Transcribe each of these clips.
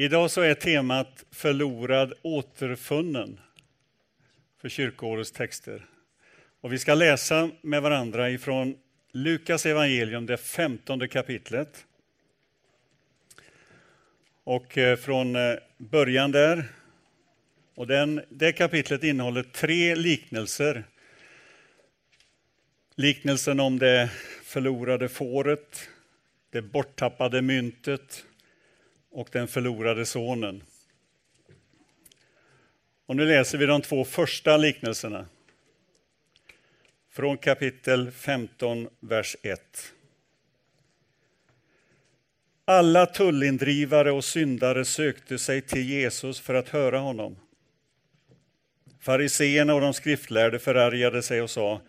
Idag så är temat förlorad återfunnen för kyrkoårets texter. Och vi ska läsa med varandra ifrån Lukas evangelium, det femtonde kapitlet. Och eh, från eh, början där. Och den, det kapitlet innehåller tre liknelser. Liknelsen om det förlorade fåret, det borttappade myntet och den förlorade sonen. Och nu läser vi de två första liknelserna. Från kapitel 15, vers 1. Alla tullindrivare och syndare sökte sig till Jesus för att höra honom. Fariseerna och de skriftlärde förargade sig och sa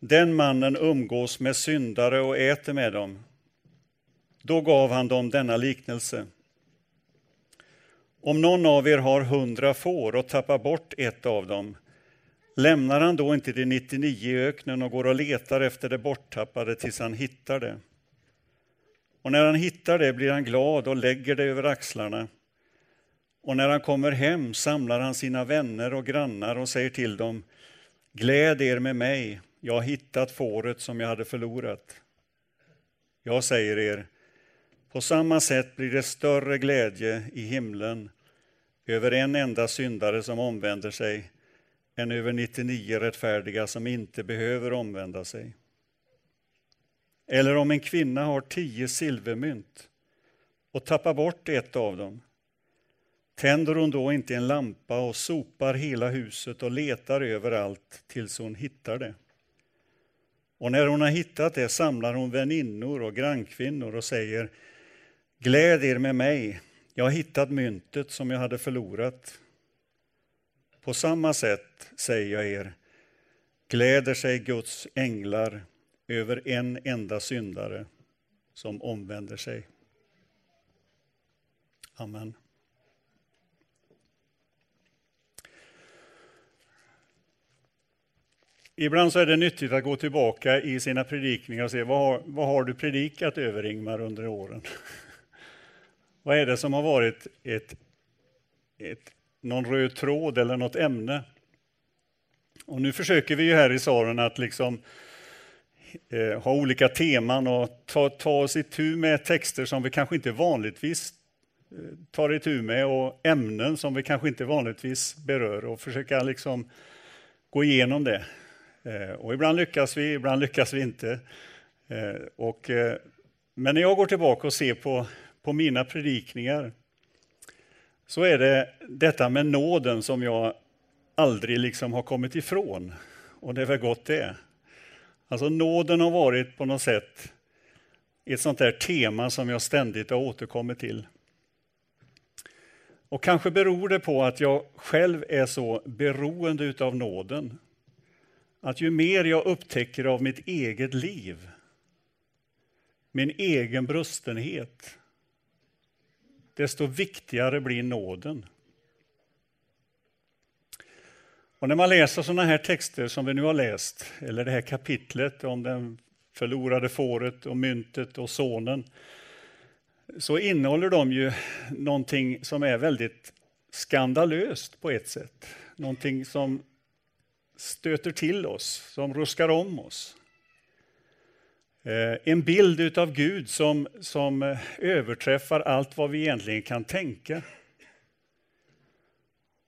Den mannen umgås med syndare och äter med dem. Då gav han dem denna liknelse. Om någon av er har hundra får och tappar bort ett av dem, lämnar han då inte de 99 i öknen och går och letar efter det borttappade tills han hittar det? Och när han hittar det blir han glad och lägger det över axlarna. Och när han kommer hem samlar han sina vänner och grannar och säger till dem Gläd er med mig, jag har hittat fåret som jag hade förlorat. Jag säger er, på samma sätt blir det större glädje i himlen över en enda syndare som omvänder sig än över 99 rättfärdiga som inte behöver omvända sig. Eller om en kvinna har tio silvermynt och tappar bort ett av dem, tänder hon då inte en lampa och sopar hela huset och letar överallt tills hon hittar det? Och när hon har hittat det samlar hon väninnor och grannkvinnor och säger Gläd er med mig, jag har hittat myntet som jag hade förlorat. På samma sätt, säger jag er, gläder sig Guds änglar över en enda syndare som omvänder sig. Amen. Ibland så är det nyttigt att gå tillbaka i sina predikningar och se vad har, vad har du predikat över Ingmar under åren? Vad är det som har varit ett, ett, någon röd tråd eller något ämne? Och nu försöker vi ju här i Saren att liksom eh, ha olika teman och ta, ta oss itu med texter som vi kanske inte vanligtvis eh, tar itu med och ämnen som vi kanske inte vanligtvis berör och försöka liksom gå igenom det. Eh, och ibland lyckas vi, ibland lyckas vi inte. Eh, och, men när jag går tillbaka och ser på på mina predikningar så är det detta med nåden som jag aldrig liksom har kommit ifrån. Och det är väl gott det. Alltså nåden har varit på något sätt ett sånt där tema som jag ständigt har återkommit till. Och kanske beror det på att jag själv är så beroende av nåden. Att ju mer jag upptäcker av mitt eget liv, min egen brustenhet, desto viktigare blir nåden. Och när man läser sådana här texter som vi nu har läst, eller det här kapitlet om den förlorade fåret och myntet och sonen, så innehåller de ju någonting som är väldigt skandalöst på ett sätt. Någonting som stöter till oss, som ruskar om oss. Eh, en bild av Gud som, som eh, överträffar allt vad vi egentligen kan tänka.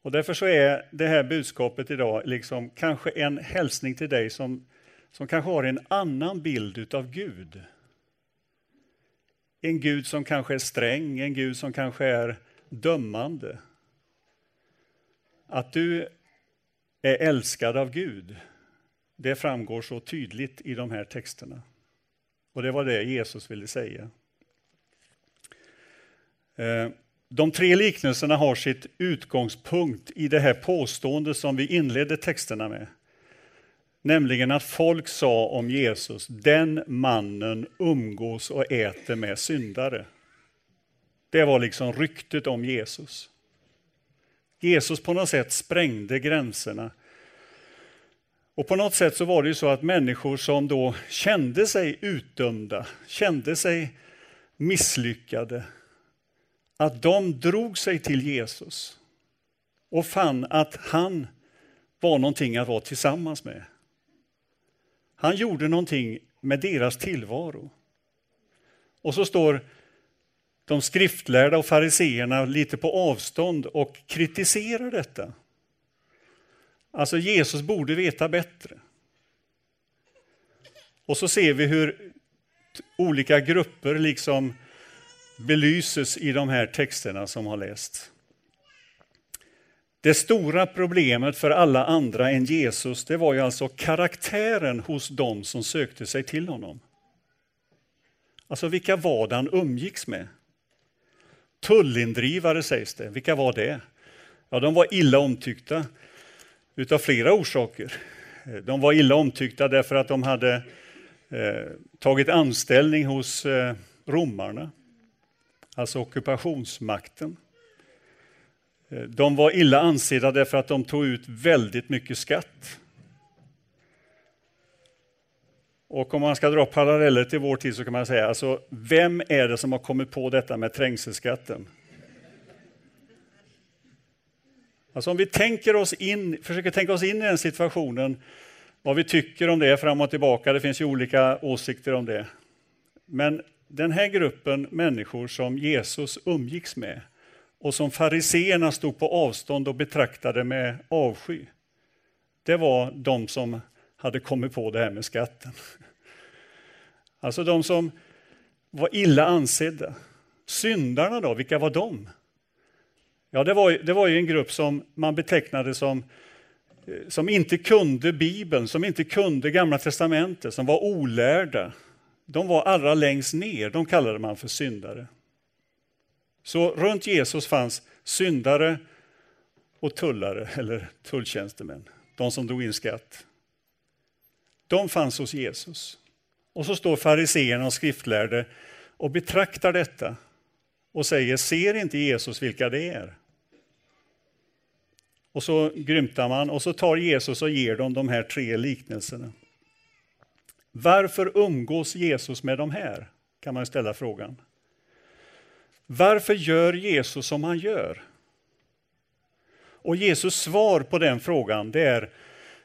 Och därför så är det här budskapet idag liksom kanske en hälsning till dig som, som kanske har en annan bild av Gud. En Gud som kanske är sträng, en Gud som kanske är dömande. Att du är älskad av Gud, det framgår så tydligt i de här texterna. Och det var det Jesus ville säga. Eh, de tre liknelserna har sitt utgångspunkt i det här påståendet som vi inledde texterna med. Nämligen att folk sa om Jesus, den mannen umgås och äter med syndare. Det var liksom ryktet om Jesus. Jesus på något sätt sprängde gränserna och på något sätt så var det ju så att människor som då kände sig utdömda, kände sig misslyckade, att de drog sig till Jesus och fann att han var någonting att vara tillsammans med. Han gjorde någonting med deras tillvaro. Och så står de skriftlärda och fariseerna lite på avstånd och kritiserar detta. Alltså Jesus borde veta bättre. Och så ser vi hur olika grupper liksom belyses i de här texterna som har lästs. Det stora problemet för alla andra än Jesus, det var ju alltså karaktären hos dem som sökte sig till honom. Alltså vilka var det han umgicks med? Tullindrivare sägs det. Vilka var det? Ja, de var illa omtyckta utav flera orsaker. Eh, de var illa omtyckta därför att de hade eh, tagit anställning hos eh, romarna, alltså ockupationsmakten. Eh, de var illa ansedda därför att de tog ut väldigt mycket skatt. Och om man ska dra paralleller till vår tid så kan man säga, alltså, vem är det som har kommit på detta med trängselskatten? Alltså om vi tänker oss in, försöker tänka oss in i den situationen, vad vi tycker om det fram och tillbaka, det finns ju olika åsikter om det. Men den här gruppen människor som Jesus umgicks med och som fariseerna stod på avstånd och betraktade med avsky, det var de som hade kommit på det här med skatten. Alltså de som var illa ansedda. Syndarna då, vilka var de? Ja, det var, det var ju en grupp som man betecknade som, eh, som inte kunde Bibeln, som inte kunde Gamla Testamentet, som var olärda. De var allra längst ner, de kallade man för syndare. Så runt Jesus fanns syndare och tullare, eller tulltjänstemän, de som drog in skatt. De fanns hos Jesus. Och så står fariseerna och skriftlärde och betraktar detta och säger, ser inte Jesus vilka det är? Och så grymtar man och så tar Jesus och ger dem de här tre liknelserna. Varför umgås Jesus med de här? Kan man ställa frågan. Varför gör Jesus som han gör? Och Jesus svar på den frågan det är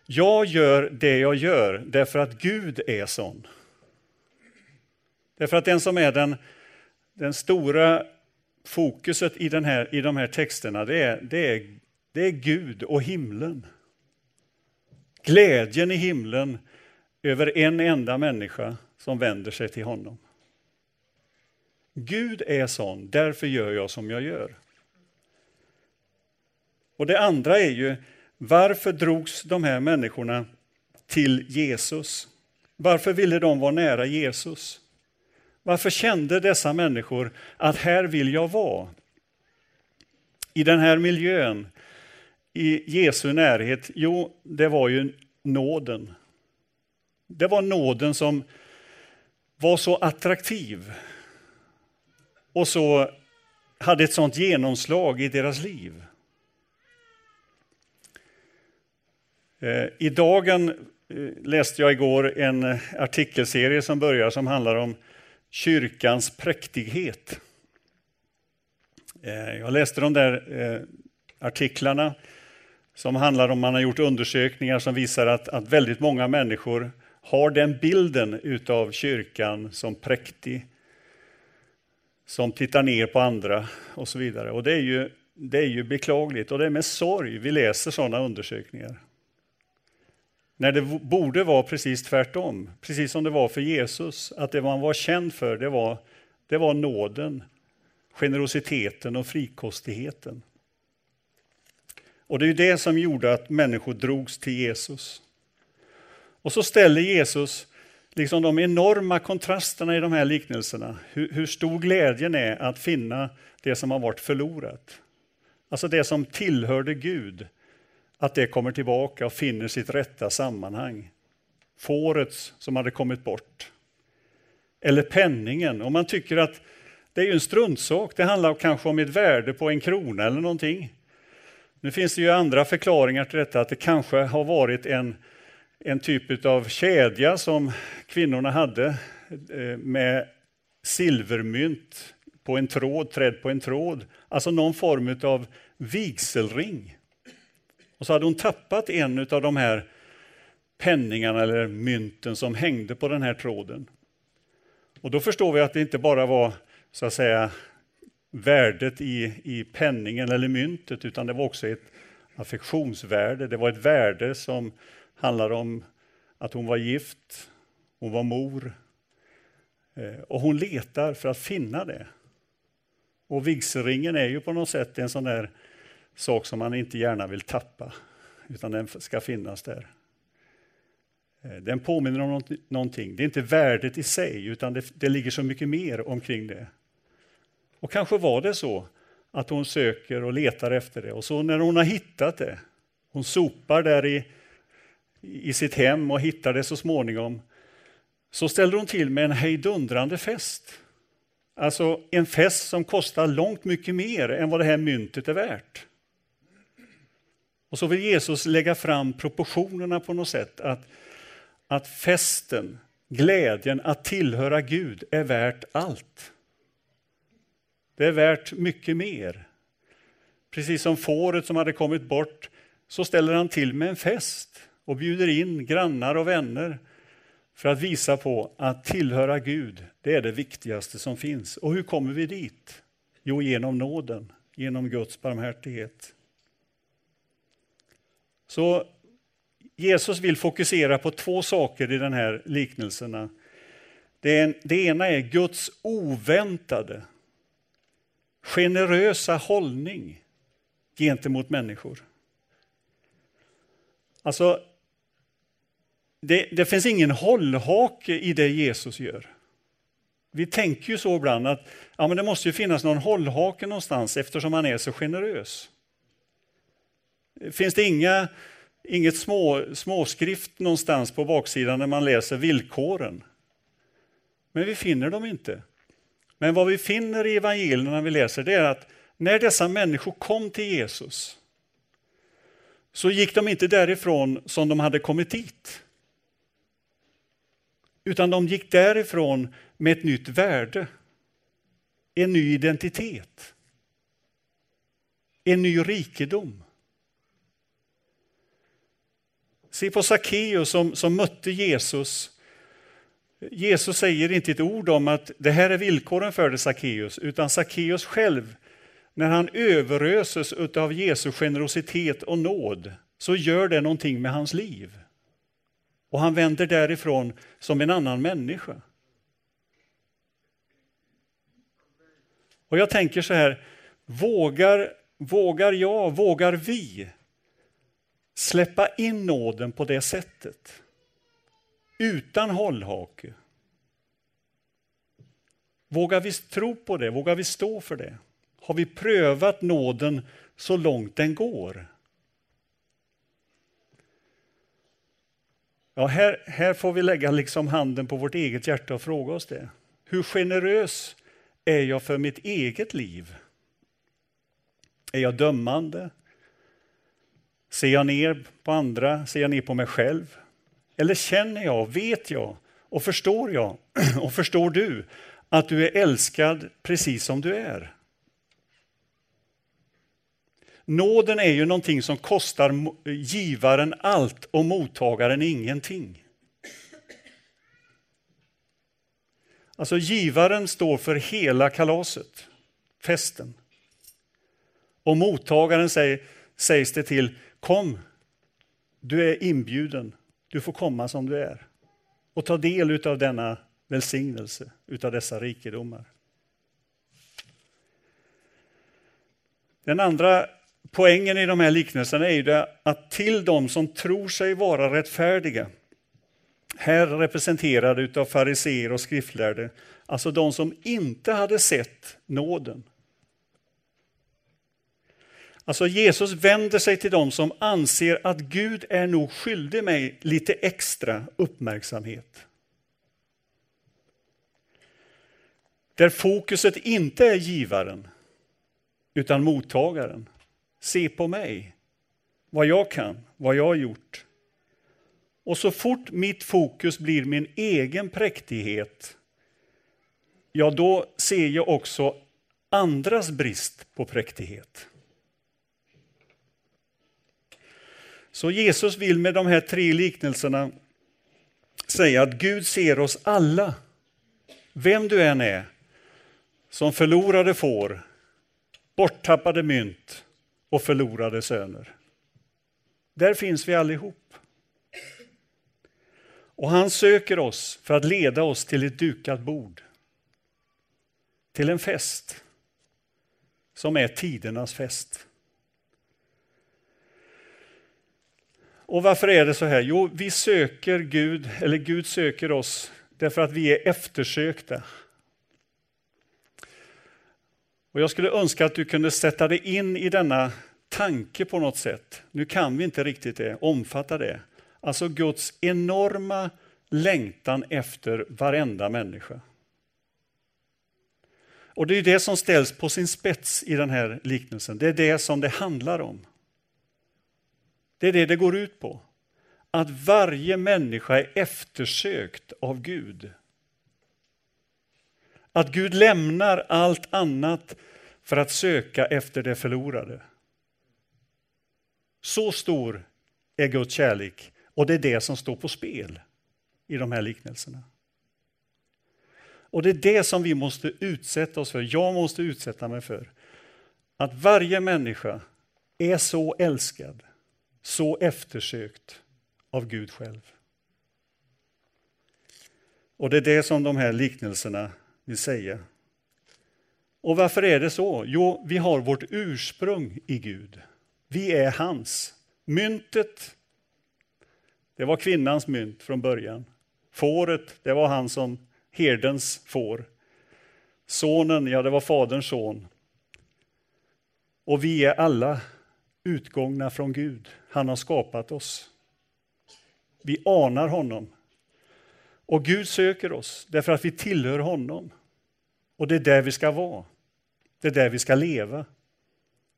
jag gör det jag gör därför att Gud är sån. Därför att den som är den, den stora fokuset i, den här, i de här texterna, det är, det, är, det är Gud och himlen. Glädjen i himlen över en enda människa som vänder sig till honom. Gud är sån, därför gör jag som jag gör. Och det andra är ju, varför drogs de här människorna till Jesus? Varför ville de vara nära Jesus? Varför kände dessa människor att här vill jag vara? I den här miljön, i Jesu närhet? Jo, det var ju nåden. Det var nåden som var så attraktiv och så hade ett sånt genomslag i deras liv. Eh, I dagen eh, läste jag igår en eh, artikelserie som börjar som handlar om kyrkans präktighet. Eh, jag läste de där eh, artiklarna som handlar om man har gjort undersökningar som visar att, att väldigt många människor har den bilden utav kyrkan som präktig, som tittar ner på andra och så vidare. Och det är ju, det är ju beklagligt och det är med sorg vi läser sådana undersökningar. När det borde vara precis tvärtom, precis som det var för Jesus, att det man var känd för det var, det var nåden, generositeten och frikostigheten. Och det är det som gjorde att människor drogs till Jesus. Och så ställer Jesus liksom de enorma kontrasterna i de här liknelserna, hur, hur stor glädjen är att finna det som har varit förlorat. Alltså det som tillhörde Gud, att det kommer tillbaka och finner sitt rätta sammanhang. Fåret som hade kommit bort. Eller penningen, om man tycker att det är en struntsak, det handlar kanske om ett värde på en krona eller någonting. Nu finns det ju andra förklaringar till detta, att det kanske har varit en, en typ av kedja som kvinnorna hade eh, med silvermynt på en tråd, trädd på en tråd. Alltså någon form av vigselring. Och så hade hon tappat en av de här penningarna eller mynten som hängde på den här tråden. Och då förstår vi att det inte bara var så att säga värdet i, i penningen eller myntet, utan det var också ett affektionsvärde. Det var ett värde som handlade om att hon var gift, hon var mor. Eh, och hon letar för att finna det. Och vigselringen är ju på något sätt en sån där sak som man inte gärna vill tappa, utan den ska finnas där. Eh, den påminner om någonting. Det är inte värdet i sig, utan det, det ligger så mycket mer omkring det. Och kanske var det så att hon söker och letar efter det. Och så när hon har hittat det, hon sopar där i, i sitt hem och hittar det så småningom, så ställer hon till med en hejdundrande fest. Alltså en fest som kostar långt mycket mer än vad det här myntet är värt. Och så vill Jesus lägga fram proportionerna på något sätt. Att, att festen, glädjen att tillhöra Gud är värt allt. Det är värt mycket mer. Precis som fåret som hade kommit bort så ställer han till med en fest och bjuder in grannar och vänner för att visa på att tillhöra Gud, det är det viktigaste som finns. Och hur kommer vi dit? Jo, genom nåden, genom Guds barmhärtighet. Så Jesus vill fokusera på två saker i den här liknelserna. Det, det ena är Guds oväntade, generösa hållning gentemot människor. Alltså, det, det, finns ingen hållhake i det Jesus gör. Vi tänker ju så ibland att ja, men det måste ju finnas någon hållhake någonstans eftersom han är så generös. Finns det inga, inget små, småskrift någonstans på baksidan när man läser villkoren? Men vi finner dem inte. Men vad vi finner i evangelierna när vi läser det är att när dessa människor kom till Jesus så gick de inte därifrån som de hade kommit dit. Utan de gick därifrån med ett nytt värde, en ny identitet, en ny rikedom. Se på Sackeus som, som mötte Jesus. Jesus säger inte ett ord om att det här är villkoren för det Sackeus, utan Sackeus själv, när han överöses av Jesu generositet och nåd, så gör det någonting med hans liv. Och han vänder därifrån som en annan människa. Och jag tänker så här, vågar, vågar jag, vågar vi släppa in nåden på det sättet? Utan hållhake. Vågar vi tro på det? Vågar vi stå för det? Har vi prövat nåden så långt den går? Ja, här, här får vi lägga liksom handen på vårt eget hjärta och fråga oss det. Hur generös är jag för mitt eget liv? Är jag dömande? Ser jag ner på andra? Ser jag ner på mig själv? Eller känner jag, vet jag och förstår jag och förstår du att du är älskad precis som du är? Nåden är ju någonting som kostar givaren allt och mottagaren ingenting. Alltså givaren står för hela kalaset, festen. Och mottagaren säger, sägs det till, kom, du är inbjuden, du får komma som du är och ta del av denna välsignelse, av dessa rikedomar. Den andra poängen i de här liknelserna är ju det att till de som tror sig vara rättfärdiga, här representerade av fariseer och skriftlärde, alltså de som inte hade sett nåden. Alltså Jesus vänder sig till dem som anser att Gud är nog skyldig mig lite extra uppmärksamhet. Där fokuset inte är givaren, utan mottagaren. Se på mig, vad jag kan, vad jag har gjort. Och så fort mitt fokus blir min egen präktighet, ja, då ser jag också andras brist på präktighet. Så Jesus vill med de här tre liknelserna säga att Gud ser oss alla, vem du än är, som förlorade får, borttappade mynt och förlorade söner. Där finns vi allihop. Och han söker oss för att leda oss till ett dukat bord. Till en fest som är tidernas fest. Och varför är det så här? Jo, vi söker Gud, eller Gud söker oss därför att vi är eftersökta. Och jag skulle önska att du kunde sätta dig in i denna tanke på något sätt. Nu kan vi inte riktigt det, omfatta det. Alltså Guds enorma längtan efter varenda människa. Och det är det som ställs på sin spets i den här liknelsen. Det är det som det handlar om. Det är det det går ut på. Att varje människa är eftersökt av Gud. Att Gud lämnar allt annat för att söka efter det förlorade. Så stor är Guds kärlek och det är det som står på spel i de här liknelserna. Och det är det som vi måste utsätta oss för. Jag måste utsätta mig för. Att varje människa är så älskad, så eftersökt av Gud själv. Och det är det som de här liknelserna vill säga. Och varför är det så? Jo, vi har vårt ursprung i Gud. Vi är hans. Myntet, det var kvinnans mynt från början. Fåret, det var han som herdens får. Sonen, ja det var faderns son. Och vi är alla utgångna från Gud. Han har skapat oss. Vi anar honom. Och Gud söker oss därför att vi tillhör honom. Och det är där vi ska vara. Det är där vi ska leva.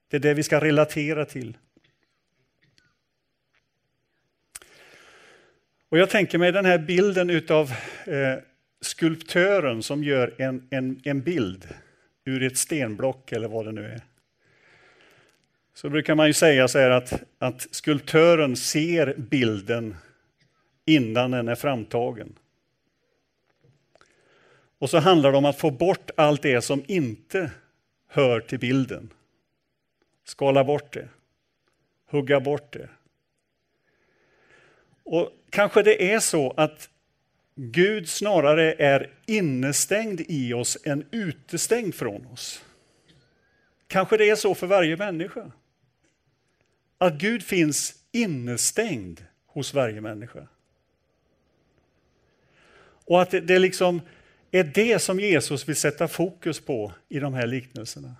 Det är det vi ska relatera till. Och jag tänker mig den här bilden utav eh, skulptören som gör en, en, en bild ur ett stenblock eller vad det nu är. Så brukar man ju säga så här att, att skulptören ser bilden innan den är framtagen. Och så handlar det om att få bort allt det som inte hör till bilden. Skala bort det, hugga bort det. Och kanske det är så att Gud snarare är innestängd i oss än utestängd från oss. Kanske det är så för varje människa. Att Gud finns innestängd hos varje människa. Och att det liksom är det som Jesus vill sätta fokus på i de här liknelserna.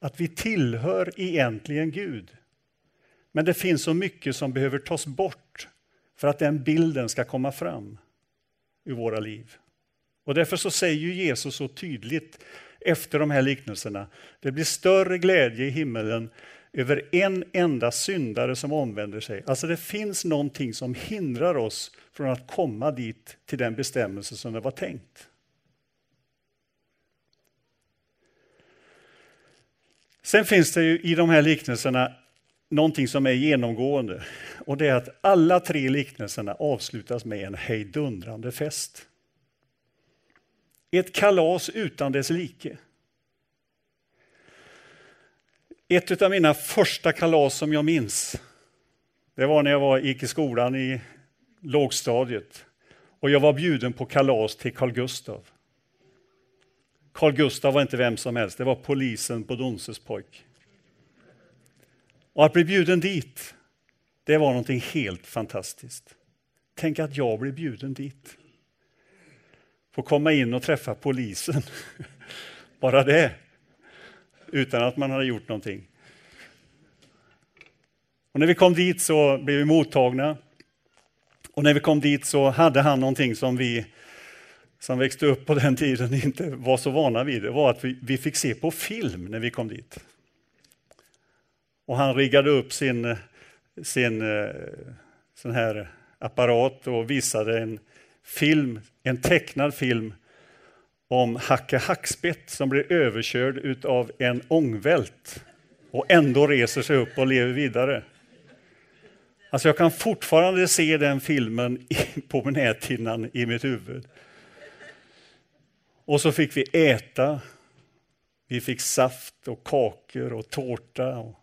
Att vi tillhör egentligen Gud. Men det finns så mycket som behöver tas bort för att den bilden ska komma fram ur våra liv. Och därför så säger Jesus så tydligt efter de här liknelserna, det blir större glädje i himmelen över en enda syndare som omvänder sig. Alltså det finns någonting som hindrar oss från att komma dit till den bestämmelse som det var tänkt. Sen finns det ju i de här liknelserna någonting som är genomgående och det är att alla tre liknelserna avslutas med en hejdundrande fest. Ett kalas utan dess like. Ett av mina första kalas som jag minns, det var när jag var, gick i skolan i lågstadiet och jag var bjuden på kalas till Carl Gustav. Carl Gustav var inte vem som helst, det var polisen på Donses pojk. Och att bli bjuden dit, det var någonting helt fantastiskt. Tänk att jag blev bjuden dit. Få komma in och träffa polisen. Bara det. Utan att man hade gjort någonting. Och när vi kom dit så blev vi mottagna. Och när vi kom dit så hade han någonting som vi som växte upp på den tiden inte var så vana vid. Det var att vi, vi fick se på film när vi kom dit. Och han riggade upp sin, sin eh, sån här apparat och visade en film, en tecknad film om Hacke Hackspett som blir överkörd av en ångvält och ändå reser sig upp och lever vidare. Alltså jag kan fortfarande se den filmen på näthinnan i mitt huvud. Och så fick vi äta. Vi fick saft och kakor och tårta.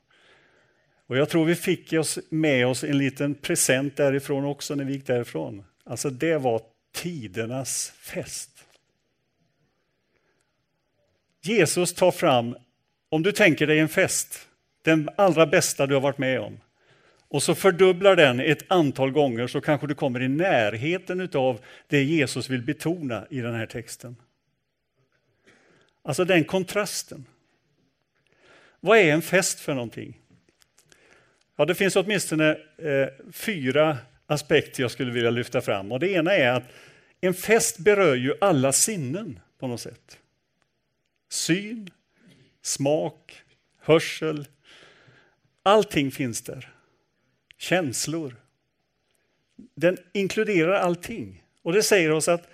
Och jag tror vi fick med oss en liten present därifrån också när vi gick därifrån. Alltså det var tidernas fest. Jesus tar fram, om du tänker dig en fest, den allra bästa du har varit med om, och så fördubblar den ett antal gånger så kanske du kommer i närheten av det Jesus vill betona i den här texten. Alltså den kontrasten. Vad är en fest för någonting? Ja, det finns åtminstone eh, fyra aspekter jag skulle vilja lyfta fram. Och det ena är att en fest berör ju alla sinnen på något sätt. Syn, smak, hörsel. Allting finns där. Känslor. Den inkluderar allting. Och det säger oss att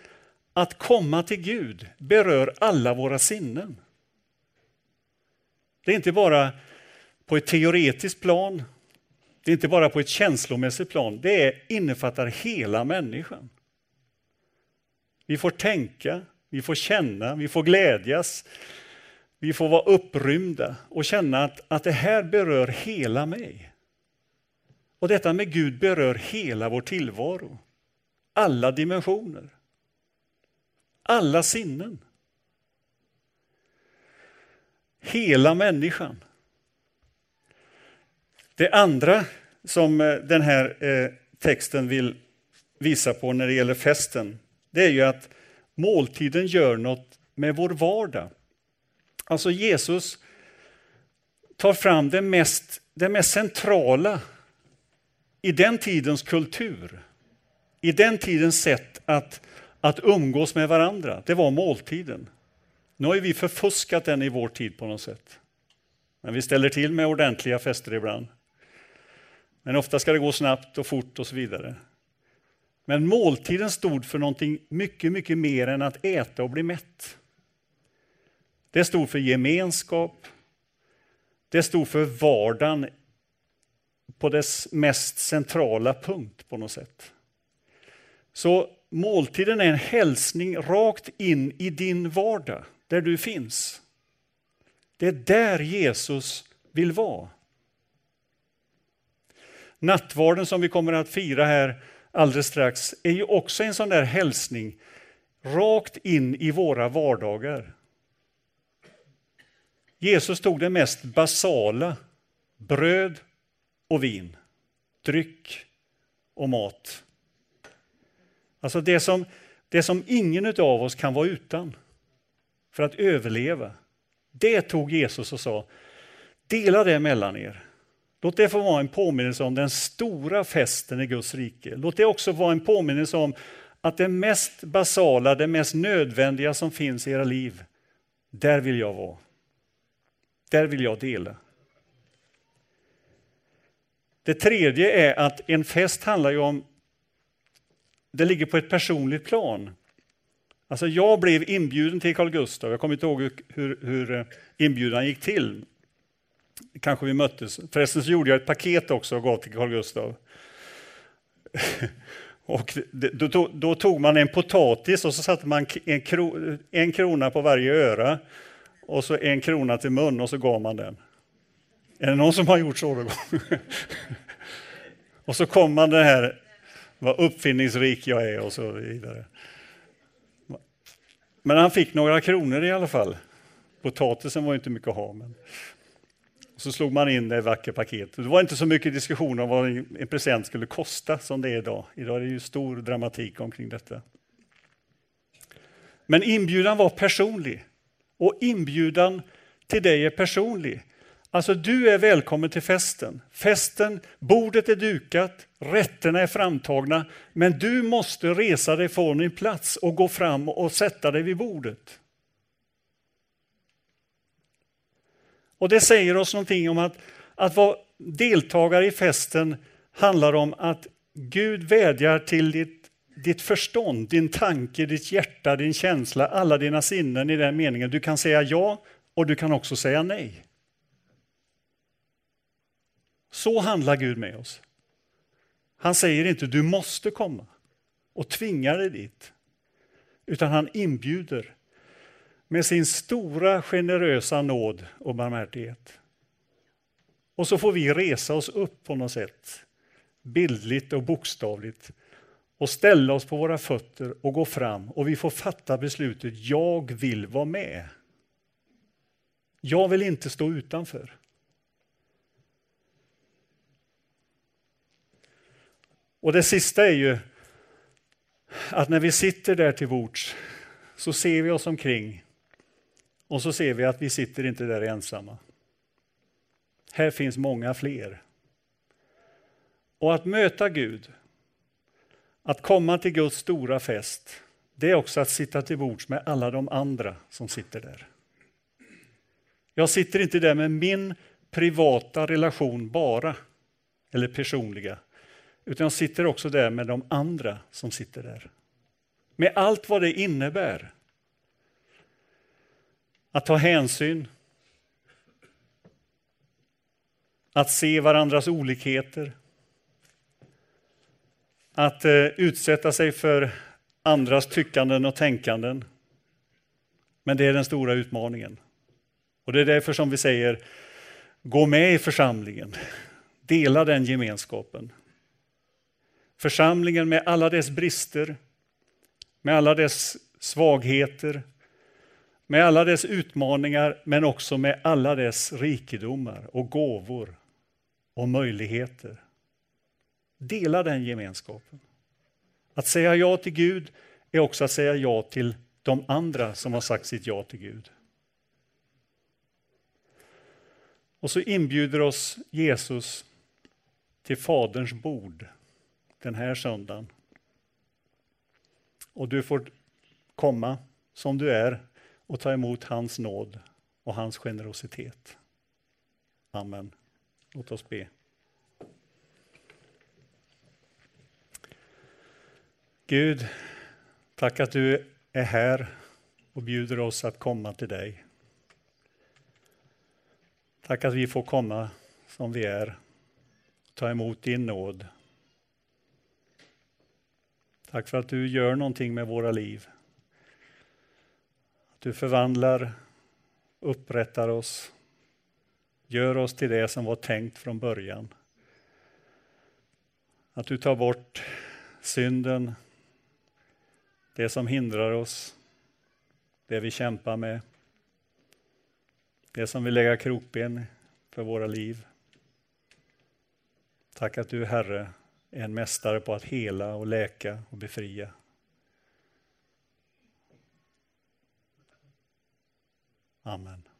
att komma till Gud berör alla våra sinnen. Det är inte bara på ett teoretiskt plan, det är inte bara på ett känslomässigt plan, det innefattar hela människan. Vi får tänka, vi får känna, vi får glädjas, vi får vara upprymda och känna att, att det här berör hela mig. Och detta med Gud berör hela vår tillvaro, alla dimensioner, alla sinnen. Hela människan. Det andra som eh, den här eh, texten vill visa på när det gäller festen, det är ju att måltiden gör något med vår vardag. Alltså Jesus tar fram det mest, det mest centrala i den tidens kultur, i den tidens sätt att, att umgås med varandra. Det var måltiden. Nu har vi förfuskat den i vår tid på något sätt. Men vi ställer till med ordentliga fester ibland. Men ofta ska det gå snabbt och fort och så vidare. Men måltiden stod för någonting mycket, mycket mer än att äta och bli mätt. Det stod för gemenskap. Det stod för vardagen på dess mest centrala punkt på något sätt. Så måltiden är en hälsning rakt in i din vardag, där du finns. Det är där Jesus vill vara. Nattvarden som vi kommer att fira här alldeles strax är ju också en sån där hälsning rakt in i våra vardagar. Jesus tog det mest basala, bröd och vin, dryck och mat. Alltså det som, det som ingen av oss kan vara utan för att överleva. Det tog Jesus och sa, dela det mellan er. Låt det få vara en påminnelse om den stora festen i Guds rike. Låt det också vara en påminnelse om att det mest basala, det mest nödvändiga som finns i era liv, där vill jag vara. Där vill jag dela. Det tredje är att en fest handlar ju om, det ligger på ett personligt plan. Alltså jag blev inbjuden till Carl Gustaf, jag kommer inte ihåg hur, hur inbjudan gick till. Kanske vi möttes. Förresten så gjorde jag ett paket också och gav till Carl Gustaf. Och då, då, tog man en potatis och så satte man en, kro, en krona på varje öra och så en krona till mun och så gav man den. Är det någon som har gjort så? och så kom man det här, vad uppfinningsrik jag är och så vidare. Men han fick några kronor i alla fall. Potatisen var inte mycket att ha. Men... Så slog man in det i vackert paket. Det var inte så mycket diskussion om vad en present skulle kosta som det är idag. Idag är det ju stor dramatik omkring detta. Men inbjudan var personlig. Och inbjudan till dig är personlig. Alltså du är välkommen till festen. Festen, bordet är dukat, rätterna är framtagna, men du måste resa dig från din plats och gå fram och sätta dig vid bordet. Och det säger oss någonting om att, att vara deltagare i festen handlar om att Gud vädjar till ditt, ditt förstånd, din tanke, ditt hjärta, din känsla, alla dina sinnen i den meningen. Du kan säga ja och du kan också säga nej. Så handlar Gud med oss. Han säger inte du måste komma och tvingar dig dit, utan han inbjuder med sin stora generösa nåd och barmhärtighet. Och så får vi resa oss upp på något sätt, bildligt och bokstavligt, och ställa oss på våra fötter och gå fram och vi får fatta beslutet, jag vill vara med. Jag vill inte stå utanför. Och det sista är ju att när vi sitter där till bords så ser vi oss omkring och så ser vi att vi sitter inte där ensamma. Här finns många fler. Och att möta Gud, att komma till Guds stora fest, det är också att sitta till bords med alla de andra som sitter där. Jag sitter inte där med min privata relation bara, eller personliga, utan jag sitter också där med de andra som sitter där. Med allt vad det innebär. Att ta hänsyn, att se varandras olikheter, att eh, utsätta sig för andras tyckanden och tänkanden. Men det är den stora utmaningen. Och det är därför som vi säger, gå med i församlingen, dela den gemenskapen. Församlingen med alla dess brister, med alla dess svagheter, med alla dess utmaningar, men också med alla dess rikedomar och gåvor och möjligheter. Dela den gemenskapen. Att säga ja till Gud är också att säga ja till de andra som har sagt sitt ja till Gud. Och så inbjuder oss Jesus till Faderns bord den här söndagen. Och du får komma som du är och ta emot hans nåd och hans generositet. Amen. Låt oss be. Gud, tack att du är här och bjuder oss att komma till dig. Tack att vi får komma som vi är, ta emot din nåd Tack för att du gör någonting med våra liv. Du förvandlar, upprättar oss, gör oss till det som var tänkt från början. Att du tar bort synden, det som hindrar oss, det vi kämpar med, det som vill lägga krokben för våra liv. Tack att du, Herre, är en mästare på att hela och läka och befria. Amen.